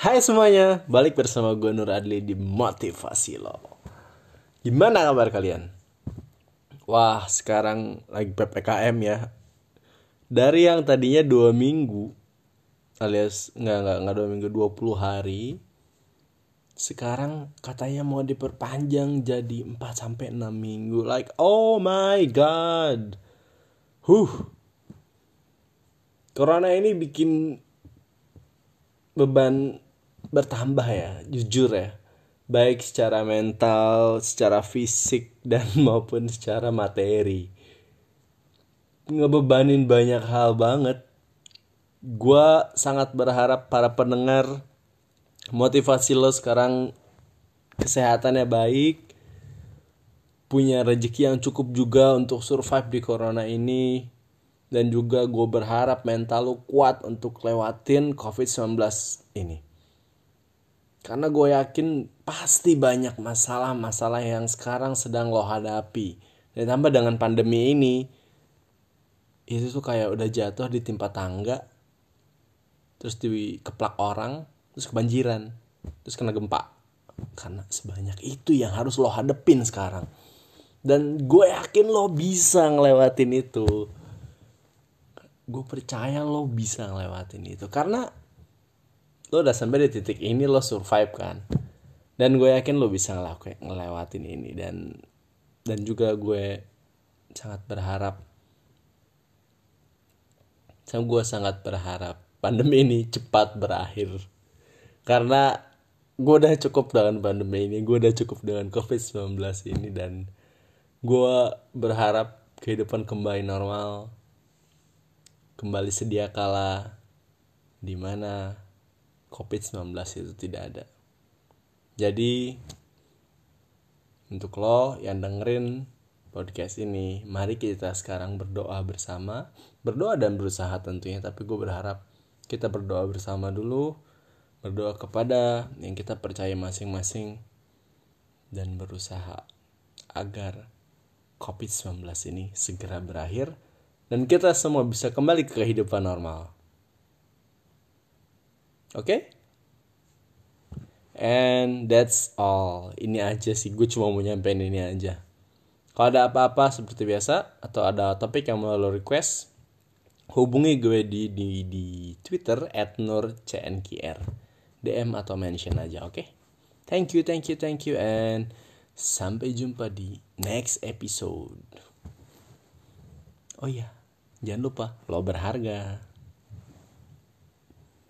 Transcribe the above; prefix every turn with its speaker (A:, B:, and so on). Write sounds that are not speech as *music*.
A: Hai semuanya, balik bersama gue Nur Adli di Motivasi Lo. Gimana kabar kalian? Wah, sekarang lagi PPKM ya. Dari yang tadinya dua minggu Alias, nggak, nggak, nggak dua minggu, 20 hari Sekarang katanya mau diperpanjang jadi 4 sampai 6 minggu. Like, oh my god. Huh. Corona ini bikin beban bertambah ya jujur ya. Baik secara mental secara fisik *laughs* dan maupun secara materi. Ngebebanin banyak hal banget. Gue sangat berharap para pendengar motivasi lo sekarang kesehatannya baik punya rezeki yang cukup juga untuk survive di corona ini dan juga gue berharap mental lo kuat untuk lewatin covid-19 ini karena gue yakin pasti banyak masalah-masalah yang sekarang sedang lo hadapi. Dan tambah dengan pandemi ini, itu tuh kayak udah jatuh di timpa tangga, terus dikeplak orang, terus kebanjiran, terus kena gempa. Karena sebanyak itu yang harus lo hadepin sekarang. Dan gue yakin lo bisa ngelewatin itu. Gue percaya lo bisa ngelewatin itu. Karena lo udah sampai di titik ini lo survive kan? Dan gue yakin lo bisa ngelakuin ngelewatin ini. Dan dan juga gue sangat berharap sama gue sangat berharap pandemi ini cepat berakhir. Karena gue udah cukup dengan pandemi ini gue udah cukup dengan covid 19 ini dan gue berharap kehidupan kembali normal kembali sedia kala di mana COVID-19 itu tidak ada. Jadi untuk lo yang dengerin podcast ini, mari kita sekarang berdoa bersama. Berdoa dan berusaha tentunya, tapi gue berharap kita berdoa bersama dulu. Berdoa kepada yang kita percaya masing-masing dan berusaha agar COVID-19 ini segera berakhir dan kita semua bisa kembali ke kehidupan normal. Oke? Okay? And that's all. Ini aja sih, gue cuma mau nyampein ini aja. Kalau ada apa-apa seperti biasa atau ada topik yang mau lo request, hubungi gue di di di Twitter @nurcnkr. DM atau mention aja, oke? Okay? Thank you, thank you, thank you and sampai jumpa di next episode. Oh iya, jangan lupa lo berharga.